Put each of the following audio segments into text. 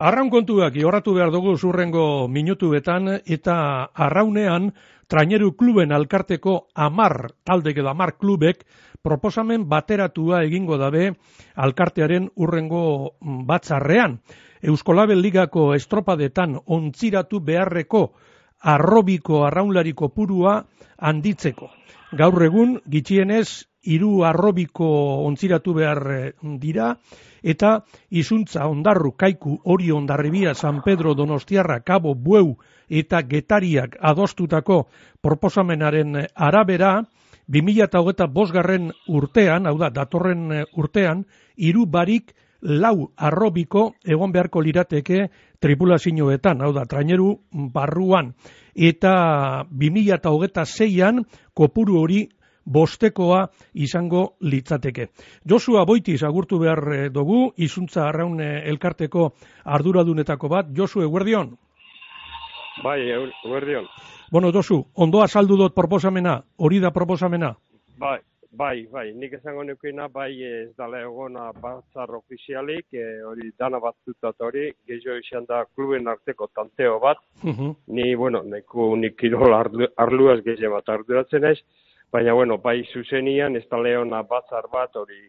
Arraun kontuak jorratu behar dugu zurrengo minutuetan eta arraunean traineru kluben alkarteko amar taldek edo amar klubek proposamen bateratua egingo dabe alkartearen urrengo batzarrean. Euskolabel Ligako estropadetan ontziratu beharreko arrobiko arraunlariko purua handitzeko. Gaur egun, gitxienez, hiru arrobiko ontziratu behar eh, dira, eta izuntza ondarru kaiku hori ondarribia San Pedro Donostiarra Kabo Bueu eta Getariak adostutako proposamenaren arabera 2008 bosgarren urtean, hau da, datorren urtean, hiru barik lau arrobiko egon beharko lirateke tripulazioetan, hau da, traineru barruan. Eta 2008an kopuru hori bostekoa izango litzateke. Josua Boitiz agurtu behar eh, dugu, izuntza arraun eh, elkarteko arduradunetako bat. Josu, eguerdion? Bai, eguerdion. Bueno, Josu, ondoa saldu dut proposamena, hori da proposamena? Bai, bai, bai, nik esango neukena, bai ez dala egona batzar ofizialik, e, hori dana batzutat hori, gehiago izan da kluben arteko tanteo bat, ni, bueno, neku nik kirol arluaz gehiago bat arduratzen ez, baina bueno, bai zuzenian ez da leona batzar bat hori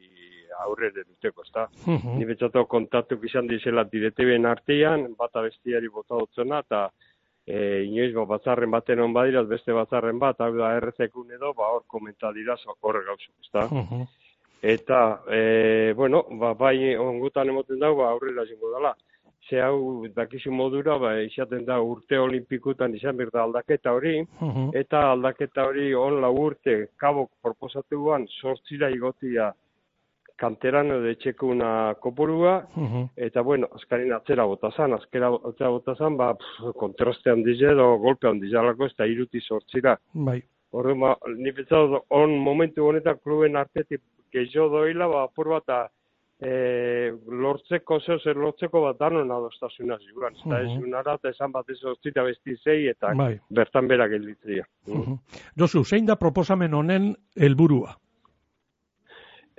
aurrere duteko, ezta? Uh -huh. Ni betxatu kontatu izan dizela direteben artean, bata bestiari bota dutzena, eta e, inoiz ba, batzarren baten hon badiraz, beste batzarren bat, hau da errezekun edo, ba hor komentadira horre gauzuk, ezta? Uh Eta, e, bueno, ba, bai ongutan emoten dago, ba, aurrera zingo dela. Ze hau dakizu modura, ba, izaten da urte olimpikutan izan berda aldaketa hori, eta aldaketa hori on lau urte kabok proposatuan sortzira igotia kanteran edo etxekuna kopurua, eta bueno, azkarin atzera botazan, azkera atzera botazan, ba, kontraste handize edo golpe handize alako, ez da iruti sortzira. Bai. Horre, ba, ni on momentu honetan kluben artetik gehiago doila, ba, apur bat, e, lortzeko, zeo zer lortzeko bat danon adostasuna ziguran. Uh -huh. Ez unara, eta esan bat ez oztita besti zei, eta bai. bertan berak gelditzea. Uh Josu, zein da proposamen honen helburua?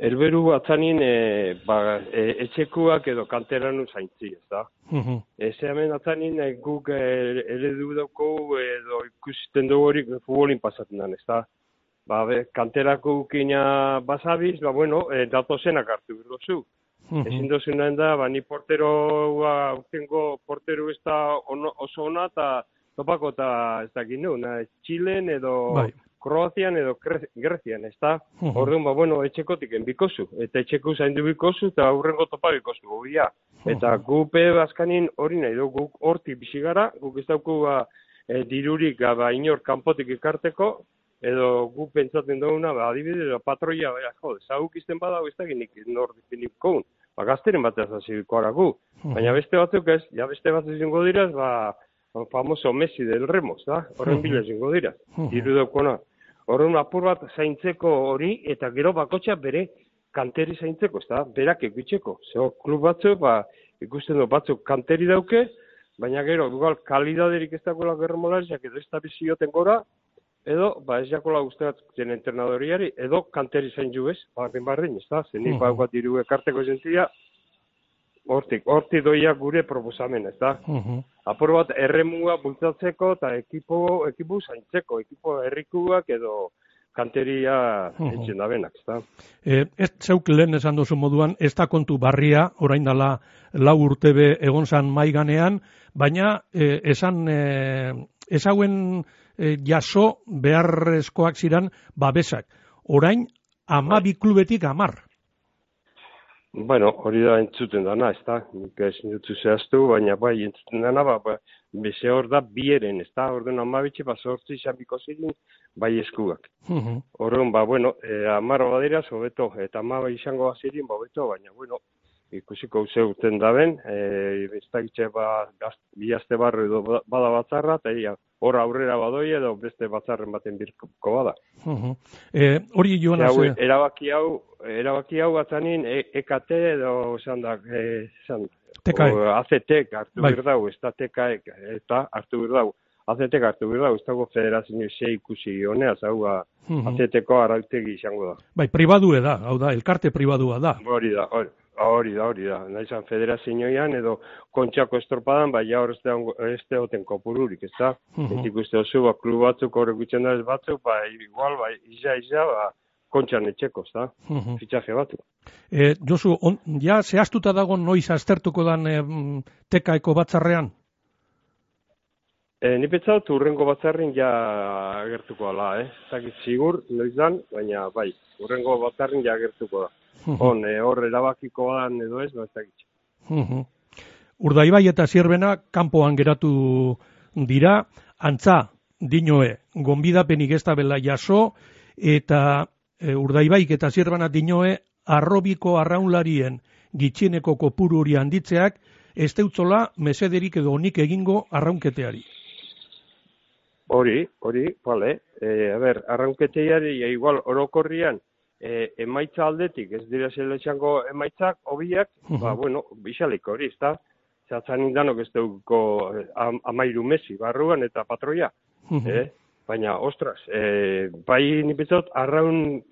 Elberu atzanin e, ba, e, etxekuak edo kanteran zaintzi, ez da? Uh -huh. Ez hemen atzanin e, guk e, eredu dauko edo ikusiten dugu hori futbolin pasatzen den, ez da? ba, be, kanterako ukina basabiz, ba, bueno, e, dato zenak hartu birdozu. Uh Ezin dozu da, ba, ni portero, ba, ukengo portero ez da ono, oso ona, eta topako eta ez da ginu, na, Txilen edo bai. Kroazian edo Grezian, ez da? Uh Orduan, ba, bueno, etxekotik enbikozu, eta etxeko zaindu bikozu, eta aurrengo topa bikozu, gobia. Eta uh gupe bazkanin hori nahi du, guk horti bizigara, guk ez dauku, ba, e, dirurik, ba, inor kanpotik ikarteko, edo gu pentsatzen duguna, ba, adibidez, ba, patroia, ba, jo, zaguk izten bada, ez da ginik nor definik koun, ba, gazteren bat ez gu. Baina beste batzuk ez, ja beste bat zingo diraz, ba, famoso Messi del Remos, da? Horren bila zingo diraz, irudokona. Horren apur bat zaintzeko hori, eta gero bakotxa bere kanteri zaintzeko, ez da? Berak ekutzeko. Zego, klub batzuk, ba, ikusten du batzuk kanteri dauke, baina gero, igual, kalidaderik ez dagoela gerromolariak edo ez da bizioten gora, edo, ba, ez jakola usteat zen entrenadoriari, edo kanteri zain ju ez, bardin bardin, ez da, zen uh -huh. diru ekarteko zentzia, hortik, hortik doia gure proposamen, ez da. Uh -huh. Apur bat, erremua bultzatzeko eta ekipo, ekipo zaintzeko, ekipo herrikuak edo kanteria -huh. etxen da benak, ez da. E, ez zeuk lehen esan duzu moduan, ez da kontu barria, orain dala lau urtebe egon zan maiganean, baina e, esan, e, ezauen e, jaso beharrezkoak ziran babesak. Orain, amabi klubetik amar. Bueno, hori da entzuten dana, ez da, nik ez dutu zehaztu, baina bai, entzuten dana, ba, ba, beze hor da bieren, ez da, orduan amabitxe, ba, sortzi xabiko zirin, bai eskuak. Uh Orduan, ba, bueno, e, amar badira, sobeto, eta amaba izango bazirin, ba, beto, baina, bueno, ikusiko zeuten daben, e, ez da, ba, gaz, bihazte barru edo bada batzarra, eta hor aurrera badoi edo beste batzarren baten birko bada. Uh e, hori joan hau, erabaki hau, erabaki hau batzanin e, EKT edo esan da, e, esan. ACT hartu bai. birdau, ez da TKE, eta hartu birdau. ACT hartu birdau, ez dago federazio xe ikusi honea, hau uh -huh. ACT-ko arautegi izango da. Bai, pribadue da, hau da, elkarte pribadua da. Hori da, hori. Hori da, hori da. Naizan federazioan edo kontxako estropadan, bai ja hor ez teoten kopururik, ez da? -huh. Etik uste oso, ba, klub batzuk horrek gutxen da ez batzuk, bai, igual, bai, iza, iza, ba, kontxan etxeko, ez da? Uh -huh. Fitxaje batu. E, Josu, on, ja, zehaztuta dago noiz aztertuko dan e, tekaeko batzarrean? E, ni petzaut, urrengo batzarrin ja agertuko ala, eh? Zakit sigur, noizan, baina bai, urrengo batzarrin ja agertuko da. Hon, e, hor erabakiko dan edo ez, no ez dakitxe. Urdaibai eta zierbena kanpoan geratu dira, antza, dinoe, gonbidapenik ez da bela jaso, eta e, urdaibaik eta zierbena dinoe, arrobiko arraunlarien gitxieneko kopuru hori handitzeak, ez deutzola mesederik edo nik egingo arraunketeari. Hori, hori, vale. E, a ber, arraunketeari, igual, orokorrian, e, emaitza aldetik, ez dira zeletxango emaitzak, hobiak, uh ba, bueno, bixalik hori, ez da, zatzen indanok ez duko eh, am, amairu mesi, barruan eta patroia, eh? baina, ostras, e, bai nipetzot, arraun,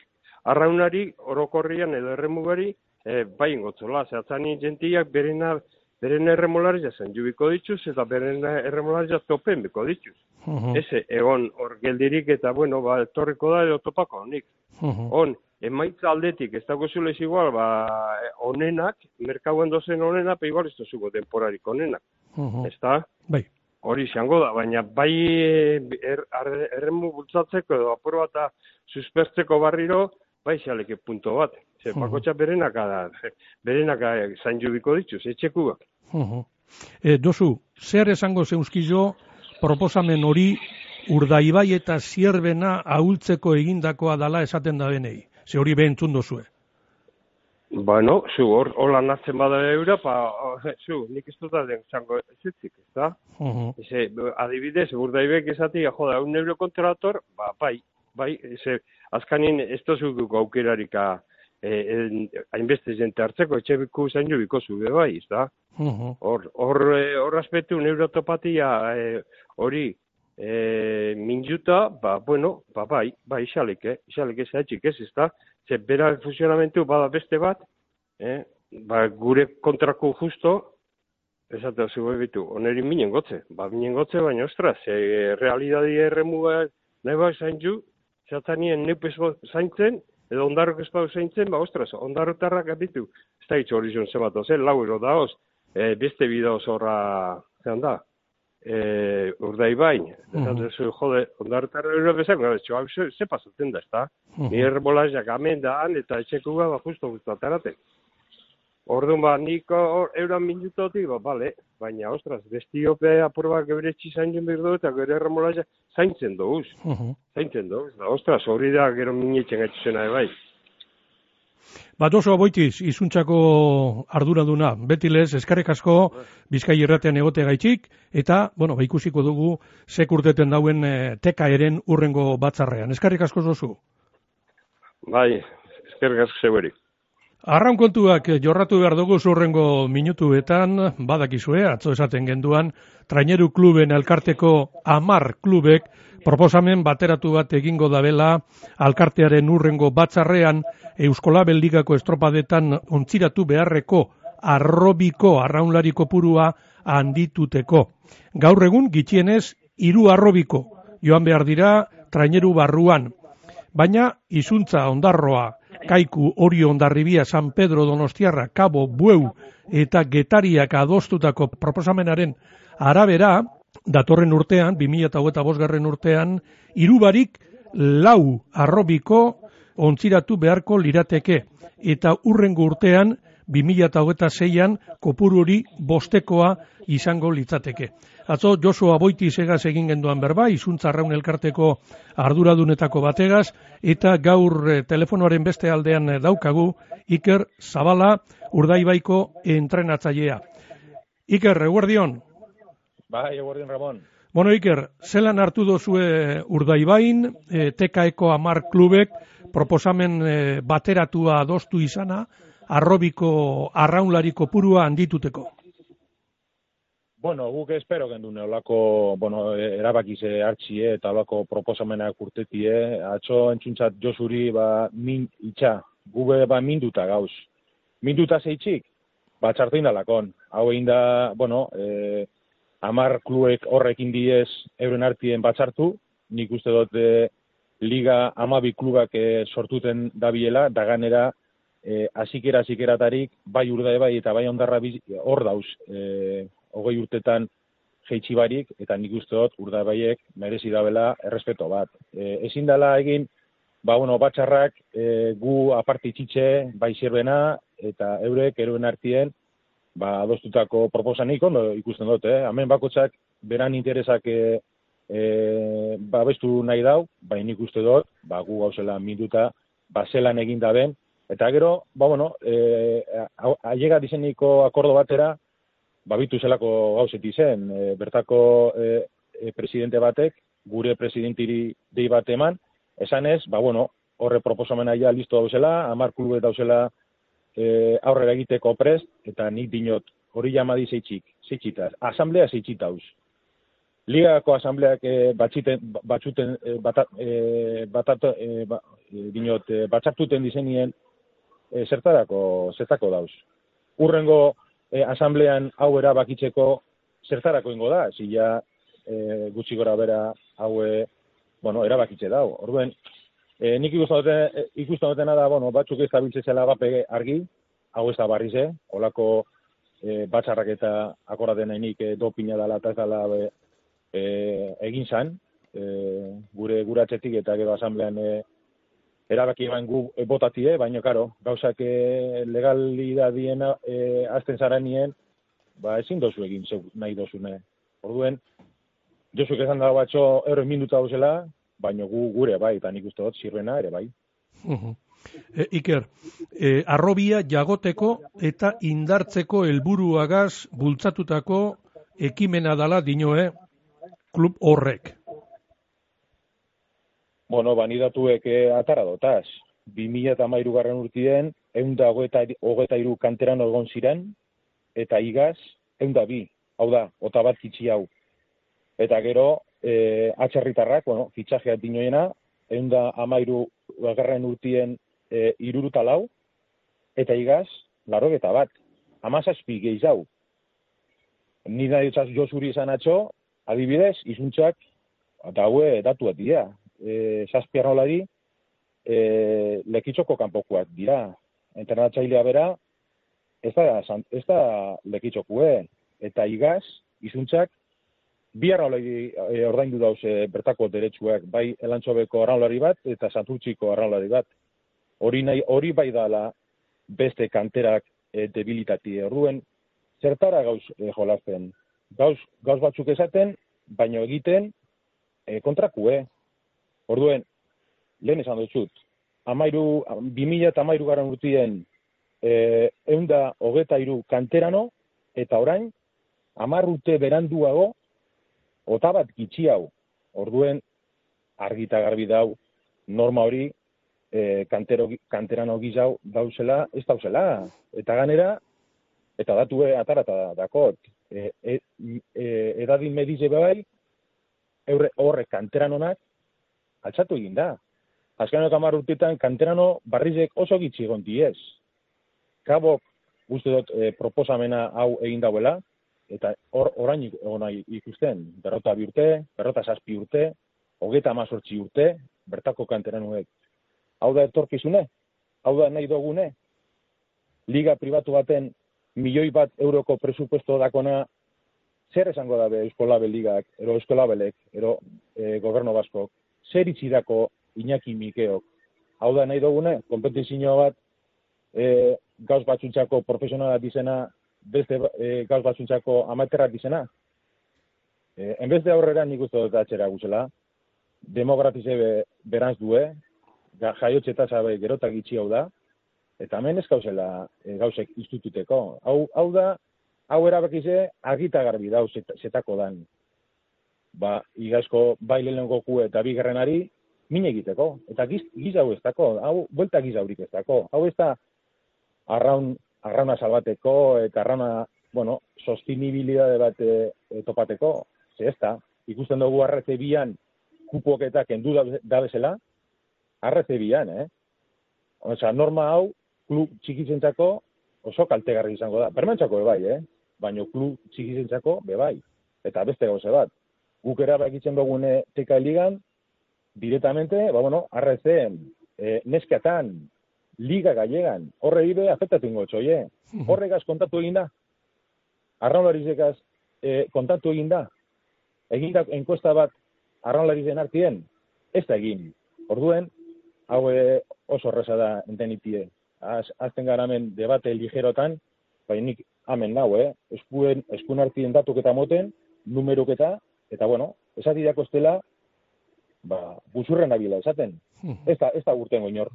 arraunari, orokorrian edo erremugari, e, bai ingotzola, zatzen jentiak berena, beren erremolaria zen jubiko dituz, eta beren erremolaria topen biko dituz. Uh Eze, egon, hor geldirik eta, bueno, ba, torriko da edo topako, nik. On, emaitza aldetik, ez dago zule igual, ba, onenak, merkauen dozen onenak, pa igual ez da zuko temporarik onenak. Uh Ez da? Bai. Hori izango da, baina bai er, erremu bultzatzeko edo apuro bat suspertzeko barriro, bai xaleke punto bat. Zer, uh -huh. berenaka da, berenaka zain jubiko dituz, etxekuak. Uh -huh. e, dozu, zer esango zeuzkizo proposamen hori urdaibai eta zierbena ahultzeko egindakoa dala esaten da benei? Ze hori behin txundo. Bueno, zu, hor, hola nazten bada eura, pa, zu, nik ez dut den zango ezetzik, ez da? Uh -huh. Eze, adibidez, urda ibek esati, joda, un euro kontrator, ba, bai, bai, eze, azkanin ez tozuko aukerarika eh, hainbeste jente hartzeko, etxe biku zain jo biko zube, bai, ez da? Hor, hor, hor aspektu, un euro topatia, hori, e, minjuta, ba, bueno, ba, bai, bai, xalek, eh? xalek ez haitxik ez, ez da, ze bera fusionamentu bada beste bat, eh? ba, gure kontrako justo, ez da, zu bitu, oneri minen gotze, ba, minen gotze, baina, ostras, e, realidadi erremuga nahi bai zain ju, zatanien neupez zaintzen, edo ondarrok ez bau zaintzen, ba, ostras, ondarrotarrak abitu, ez da hitz hori zion zebat, lau ero da, oz, e, beste bideo zorra, zehan da, eh urdai bain eta uh jode ondartarra ero bezak no hecho se se pasa tenda está ni herbola ja gamendan eta etxekua ba justo gustu atarate Orduan ba, niko euro minutotik, ba, bale, baina, ostras, bestiope apurba gebere txizain jen berdo eta gero erremola zaintzen duz. Uh Zaintzen duz. ostras, hori da gero minetzen gaituzena, bai. Bat oso aboitiz, izuntzako arduraduna, beti lez, eskarek asko, bizkai erratean egote gaitxik, eta, bueno, ba, ikusiko dugu, sekurteten dauen e, teka eren urrengo batzarrean. Eskarek asko zozu? Bai, eskarek asko zeuerik. Arraun kontuak jorratu behar dugu zurrengo minutuetan, badakizue, atzo esaten genduan, traineru kluben elkarteko amar klubek proposamen bateratu bat egingo dabela alkartearen urrengo batzarrean Euskola Beldigako estropadetan ontziratu beharreko arrobiko arraunlari kopurua handituteko. Gaur egun gitxienez hiru arrobiko joan behar dira traineru barruan. Baina izuntza ondarroa, kaiku hori ondarribia San Pedro Donostiarra, Kabo, Bueu eta Getariak adostutako proposamenaren arabera, datorren urtean, 2008 garren urtean, irubarik lau arrobiko ontziratu beharko lirateke. Eta urrengo urtean, 2006an, kopuru hori bostekoa izango litzateke. Atzo, Josu Aboiti segaz egin genduan berba, izuntza raun elkarteko arduradunetako bategaz, eta gaur eh, telefonoaren beste aldean eh, daukagu, Iker Zabala, urdaibaiko entrenatzailea. Iker, eguerdion? Bai, eguerdion, Ramon. Bueno, Iker, zelan hartu dozue urdaibain, e, tekaeko amar klubek, proposamen e, bateratua adostu izana, arrobiko arraunlariko purua handituteko? Bueno, guk espero gendu neolako, bueno, erabakize hartxie eta olako proposamenak urtetie, atzo entzuntzat josuri, ba, min, itxa, gube ba minduta gauz. minduta zeitzik, bat txartu indalakon. Hau egin da, bueno, e, amar kluek horrekin diez euren artien batxartu, nik uste dut e, liga amabi klubak e, sortuten dabiela, da ganera e, azikera azikerataririk, bai urdai bai eta bai ondarra hor dauz, e, hogei urtetan jeitsi barik, eta nik uste dut urda baiek merezi dabela errespeto bat. E, ezin dela egin, ba, bueno, batxarrak e, gu apartitxitxe bai zirbena, eta eurek eruen artien, ba, adostutako proposanik ondo ikusten dut, eh? Hemen bakotsak beran interesak e, e, ba, bestu nahi dau, baina nik uste dut, ba, gu gauzela minuta, ba, zelan egin da ben, eta gero, ba, bueno, e, aiega dizeniko akordo batera, ba, bitu zelako gauzet izen, e, bertako e, e, presidente batek, gure presidentiri dei bat eman, esan ez, ba, bueno, horre proposamena ja listo dauzela, amar klube dauzela, e, aurrera egiteko prest, eta nik dinot, hori jamadi zeitzik, zeitzitaz, asamblea zeitzitauz. Ligako asambleak e, batxiten, batxuten, e, bata, e, batat, e, ba, e, dinot, e, batxartuten dizenien, e, zertarako, zertako dauz. Urrengo e, asamblean hau erabakitzeko zertarako ingo da, zila e, gutxi gora bera hau, bueno, erabakitze dau. Orduen, E, nik ikusten dutena da, bueno, batzuk ez da zela bape argi, hau ez da barri ze, holako e, batxarrak eta akoraten nahi nik e, dopina dela eta ez dela e, egin zan, e, gure guratzetik eta gero asamblean e, erabaki eman gu e, botatie, baina karo, gauzak e, legalidadien e, azten zara nien, ba ezin dozu egin zeu, nahi dozune. Orduen, Josuk esan dago batxo erro minuta dauzela, baina gu gure bai, eta nik uste dut zirrena ere bai. E, Iker, e, arrobia jagoteko eta indartzeko helburuagaz bultzatutako ekimena dala dinoe klub horrek. Bueno, bani datuek eh, atara dotaz. 2000 eta mairu garren urtien, eunda hogeta iru kanteran egon ziren, eta igaz, eunda bi, hau da, ota bat kitsi hau. Eta gero, e, atxerritarrak, bueno, fitxajea dinoena, egun da amairu agarren urtien e, iruruta lau, eta igaz, laro eta bat, amazazpi gehiz hau. Ni da josuri izan atxo, adibidez, izuntzak, eta haue datu bat dira. E, Zazpi arrolari, e, lekitzoko kanpokuak dira. Internatzailea bera, ez da, ez da lekitzokue. Eta igaz, izuntzak, bi arraulari e, ordaindu dauz bertako deretsuak, bai elantxobeko arraulari bat eta santurtziko arraulari bat. Hori, nahi, hori bai dala beste kanterak e, debilitati orduen, zertara gauz e, jolazten. Gauz, gauz batzuk esaten, baino egiten e, kontrakue. Orduen, lehen esan dut amairu, bimila eta amairu garen urtien e, eunda hogeta iru kanterano, eta orain, amar urte beranduago, ota bat gitxi hau, orduen argita garbi dau, norma hori, e, kantero, kanteran hogi zau, dauzela, ez dauzela. Eta ganera, eta datue atara eta dakot, e, e, e, edadin medize bai, eurre, horre kanteran honak, altxatu egin da. Azkan hamar urtetan, kanterano barrizek oso gitxi egon diez. Kabok, uste dut, e, proposamena hau egin dauela, eta hor orain egon ikusten, berrota bi urte, berrota zazpi urte, hogeta amazortzi urte, bertako kanteran nuek. Hau da etorkizune? Hau da nahi dugune? Liga pribatu baten milioi bat euroko presupuesto dakona, zer esango dabe Euskolabe Ligak, ero Euskolabelek, ero e, Goberno Baskok, zer itxidako Iñaki Mikeok? Hau da nahi dugune? Kompetizio bat, e, gauz batxuntzako profesionala dizena beste e, gauz batzuntzako amaterrak dizena. E, enbez de aurrera nik uste dut atxera guzela, demografize be, beranz due, jaiotxe eta zabe gerotak itxi hau da, eta hemen ez gauzela e, gauzek instituteko. Hau, hau da, hau erabakize argita garbi dau zetako dan. Ba, igazko baile goku eta bigarrenari, min egiteko. Eta giz, giz hau ez dako, hau, buelta giz haurik ez dako. Hau ez da, arraun arrauna salbateko eta arrauna, bueno, sostenibilidade bat e, topateko, ze ez da, ikusten dugu arreze bian kupoketak kendu da bezala, arreze bian, eh? Osa, norma hau, klub txikizentzako, oso kaltegarri izango da. Bermentzako bai, eh? Baina klub txikizentzako be bai. Eta beste gauze bat. Guk erabakitzen dugune teka ligan, directamente, ba, bueno, arreze, e, neskatan, liga gallegan, horre ibe afektatu ingo txoie. Horregaz kontatu egin da. Arraunlarizekaz e, kontatu egin da. Egin da enkuesta bat arraunlarizen artien, ez da egin. Orduen, hau e, oso horreza da entenitie. Az, azten gara hemen debate ligerotan, bai nik amen nau, eh? Eskuen, eskun artien datuk eta moten, numeruk eta, eta bueno, esati dako estela, ba, buzurren abila esaten. Ez da, ez da urten goinor.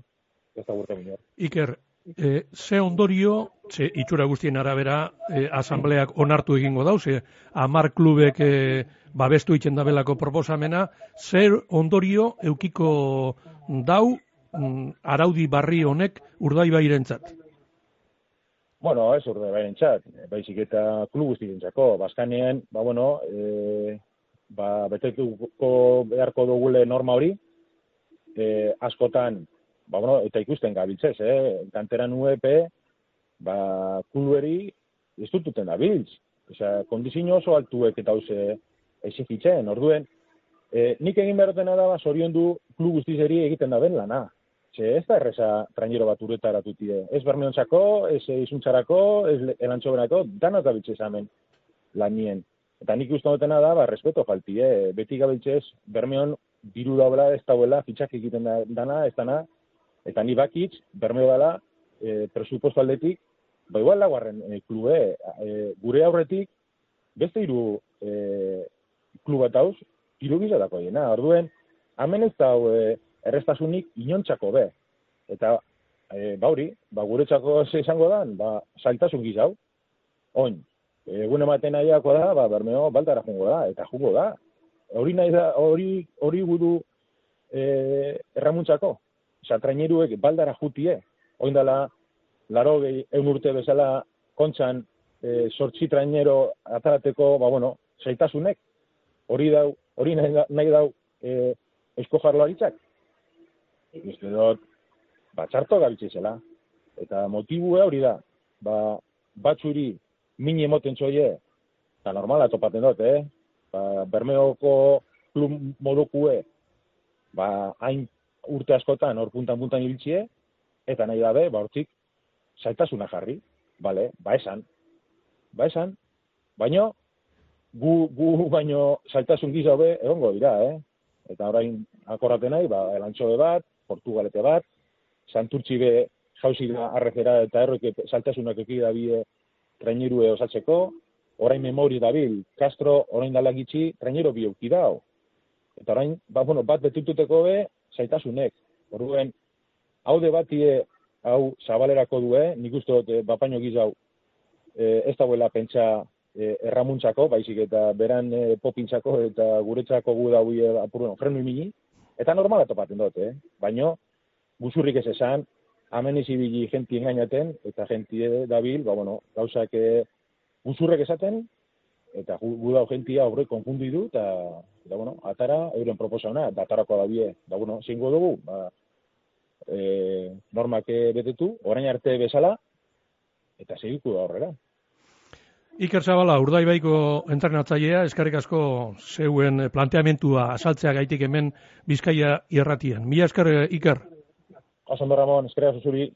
Ez da urten goinor. Iker, e, ze ondorio, ze itxura guztien arabera, e, asambleak onartu egingo dau, ze amar klubek e, babestu itxen dabelako proposamena, zer ondorio eukiko dau mm, araudi barri honek urdai bairentzat? Bueno, ez urdai bairentzat, baizik eta klub guztien txako, ba, bueno, e, ba, betetuko beharko dugule norma hori, e, askotan, ba, bueno, eta ikusten gabiltzez, eh? kanteran UEP, ba, kulueri ez da biltz. Osea, kondizio oso altuek eta hause exigitzen, orduen, e, nik egin beharotena da, ba, sorion du klub guztizeri egiten da ben lana. Ze ez da erreza trainero bat uretara tutide. Ez bermeontzako, ez izuntzarako, ez elantxobenako, danok gabiltze zamen lanien. Eta nik uste dutena da, ba, respeto falti, eh? beti gabiltzez, bermeon diru daula ez dauela, fitxak egiten da, dana, ez dana, eta ni bakitz, bermeo dela, e, presuposto aldetik, ba igual laguarren e, klube, e, gure aurretik, beste hiru e, klubat hauz, hiru gizatako jena, orduen, hemen ez da, e, errestasunik inontzako be. Eta, e, bauri, ba, guretzako ze izango dan, ba, saltasun gizau, oin, egun ematen nahiako da, ba, bermeo, baldara jungo da, eta jungo da. Hori nahi da, hori, hori gudu e, erramuntzako, traineruek baldara jutie, oin dala, laro gehi, eun urte bezala, kontxan, e, sortzi trainero atarateko, ba, bueno, zaitasunek, hori dau, hori nahi, nahi dau, e, esko jarloaritzak, Uste dut, ba, txarto gabitzizela. Eta motibua hori da, ba, batzuri mini emoten txoie, eta normala topaten dut, eh? Ba, Bermeoko klub modukue, ba, hain urte askotan hor puntan puntan ibiltzie, eta nahi dabe, ba, hortik, zaitasuna jarri, bale, ba esan, ba esan, baino, gu, gu baino zaitasun gizabe, egongo dira, eh? Eta orain akorraten nahi, ba, elantxobe bat, Portugalete bat, Santurtzi be jauzi da arrezera eta erroik saltasunak eki da bie trainerue osatzeko, orain memori dabil, Castro orain dala gitxi, trainero bi euki dao. Eta orain, ba, bueno, bat betututeko be, zaitasunek. Orduen, hau de batie, hau zabalerako due, nik uste dut, eh, bapaino gizau, eh, ez dauela pentsa eh, erramuntzako, baizik eta beran eh, popintzako eta guretzako gu da hui apurren, frenu imini, Eta normala topaten dut, eh? Baina, buzurrik ez esan, hamen izibili jenti engainaten, eta jenti dabil, ba, bueno, gauzak eh, buzurrek esaten, eta gu, gu dau jentia aurre konfundi du, eta, eta, bueno, atara, euren proposauna, eta atarako da bie, da, bueno, zingo dugu, ba, e, normak betetu, orain arte bezala, eta segiku da horrela. Iker Zabala, urdaibaiko entrenatzailea, eskarrik asko zeuen planteamentua asaltzea gaitik hemen Bizkaia irratien. Mila esker, Iker. Asondo Ramon, eskerrik asko zuri.